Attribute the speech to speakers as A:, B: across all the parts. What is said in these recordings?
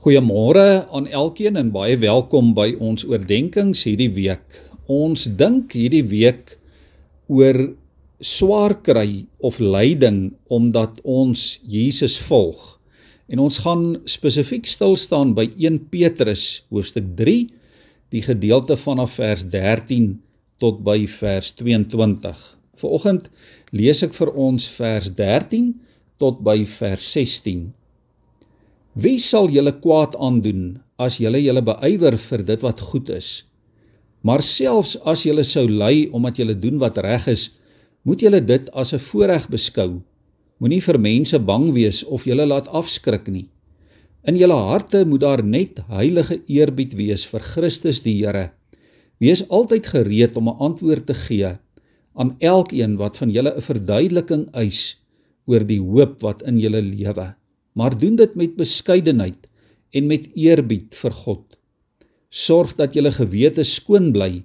A: Goeiemôre aan elkeen en baie welkom by ons oordeenkings hierdie week. Ons dink hierdie week oor swaar kry of lyding omdat ons Jesus volg. En ons gaan spesifiek stil staan by 1 Petrus hoofstuk 3, die gedeelte vanaf vers 13 tot by vers 22. Vanoggend lees ek vir ons vers 13 tot by vers 16. Wie sal julle kwaad aandoen as julle julle beywer vir dit wat goed is? Maar selfs as julle sou ly omdat julle doen wat reg is, moet julle dit as 'n voorreg beskou. Moenie vir mense bang wees of julle laat afskrik nie. In julle harte moet daar net heilige eerbied wees vir Christus die Here. Wees altyd gereed om 'n antwoord te gee aan elkeen wat van julle 'n verduideliking eis oor die hoop wat in julle lewe maar doen dit met beskeidenheid en met eerbied vir God. Sorg dat julle gewete skoon bly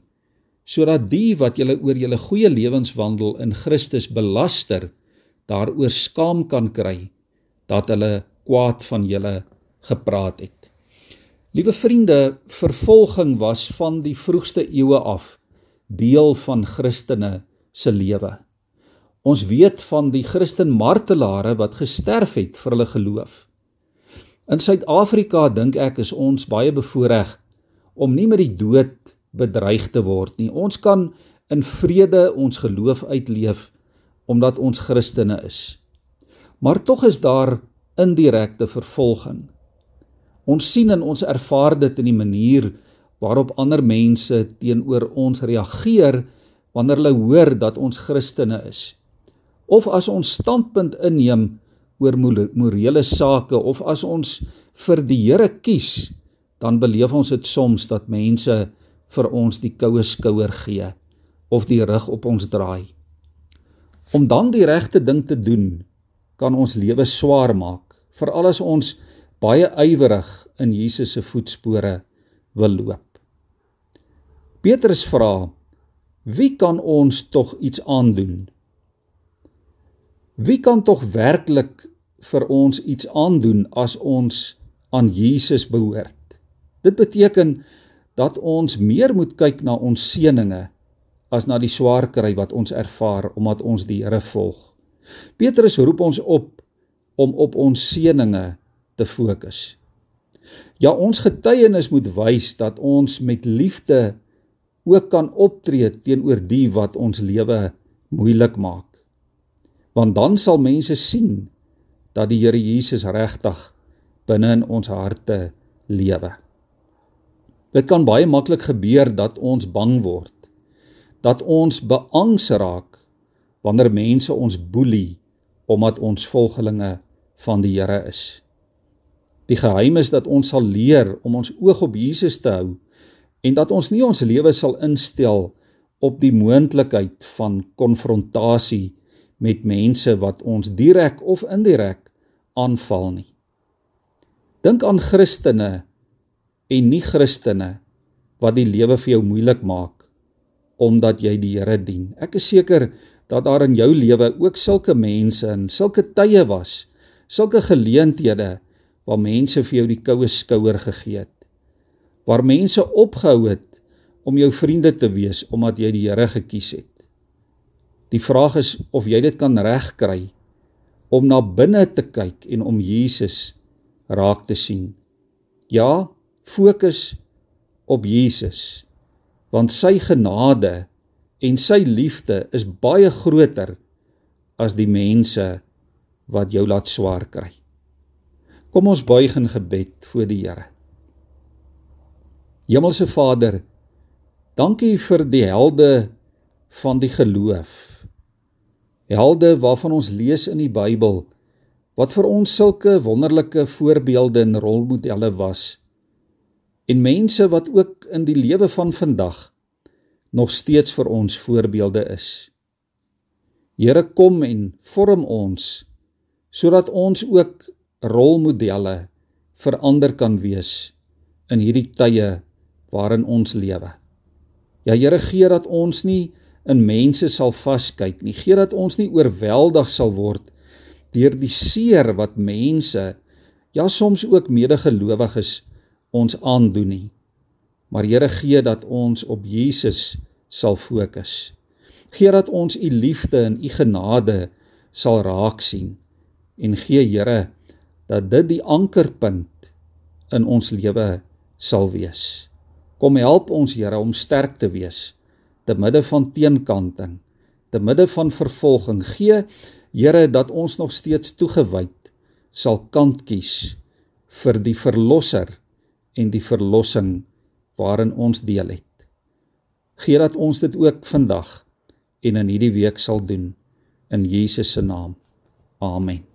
A: sodat die wat julle oor julle goeie lewenswandel in Christus belaster, daaroor skaam kan kry dat hulle kwaad van julle gepraat het. Liewe vriende, vervolging was van die vroegste eeue af deel van Christene se lewe. Ons weet van die Christen martelare wat gesterf het vir hulle geloof. In Suid-Afrika dink ek is ons baie bevoordeel om nie met die dood bedreig te word nie. Ons kan in vrede ons geloof uitleef omdat ons Christene is. Maar tog is daar indirekte vervolging. Ons sien en ons ervaar dit in die manier waarop ander mense teenoor ons reageer wanneer hulle hoor dat ons Christene is of as ons standpunt inneem oor morele sake of as ons vir die Here kies, dan beleef ons dit soms dat mense vir ons die koue skouer gee of die rug op ons draai. Om dan die regte ding te doen, kan ons lewe swaar maak, veral as ons baie ywerig in Jesus se voetspore wil loop. Petrus vra: Wie kan ons tog iets aandoen? Wie kan tog werklik vir ons iets aandoen as ons aan Jesus behoort? Dit beteken dat ons meer moet kyk na ons seëninge as na die swaar kry wat ons ervaar omdat ons die Here volg. Petrus roep ons op om op ons seëninge te fokus. Ja, ons getuienis moet wys dat ons met liefde ook kan optree teenoor die wat ons lewe moeilik maak want dan sal mense sien dat die Here Jesus regtig binne in ons harte lewe. Dit kan baie maklik gebeur dat ons bang word, dat ons beangs raak wanneer mense ons boelie omdat ons volgelinge van die Here is. Die geheim is dat ons sal leer om ons oog op Jesus te hou en dat ons nie ons lewe sal instel op die moontlikheid van konfrontasie met mense wat ons direk of indirek aanval nie. Dink aan Christene en nie Christene wat die lewe vir jou moeilik maak omdat jy die Here dien. Ek is seker dat daar in jou lewe ook sulke mense en sulke tye was, sulke geleenthede waar mense vir jou die koue skouer gegee het. Waar mense opgehou het om jou vriende te wees omdat jy die Here gekies het. Die vraag is of jy dit kan regkry om na binne te kyk en om Jesus raak te sien. Ja, fokus op Jesus. Want sy genade en sy liefde is baie groter as die mense wat jou laat swaar kry. Kom ons buig in gebed voor die Here. Hemelse Vader, dankie vir die helde van die geloof helde waarvan ons lees in die Bybel wat vir ons sulke wonderlike voorbeelde en rolmodelle was en mense wat ook in die lewe van vandag nog steeds vir ons voorbeelde is. Here kom en vorm ons sodat ons ook rolmodelle vir ander kan wees in hierdie tye waarin ons lewe. Ja Here gee dat ons nie in mense sal vaskyk nie. Gee dat ons nie oorweldig sal word deur die seer wat mense ja soms ook medegelowiges ons aandoen nie. Maar Here gee dat ons op Jesus sal fokus. Gee dat ons u liefde en u genade sal raak sien en gee Here dat dit die ankerpunt in ons lewe sal wees. Kom help ons Here om sterk te wees te midde van teenkanting, te midde van vervolging. Gee Here dat ons nog steeds toegewyd sal kant kies vir die verlosser en die verlossing waarin ons deel het. Gee dat ons dit ook vandag en in hierdie week sal doen in Jesus se naam. Amen.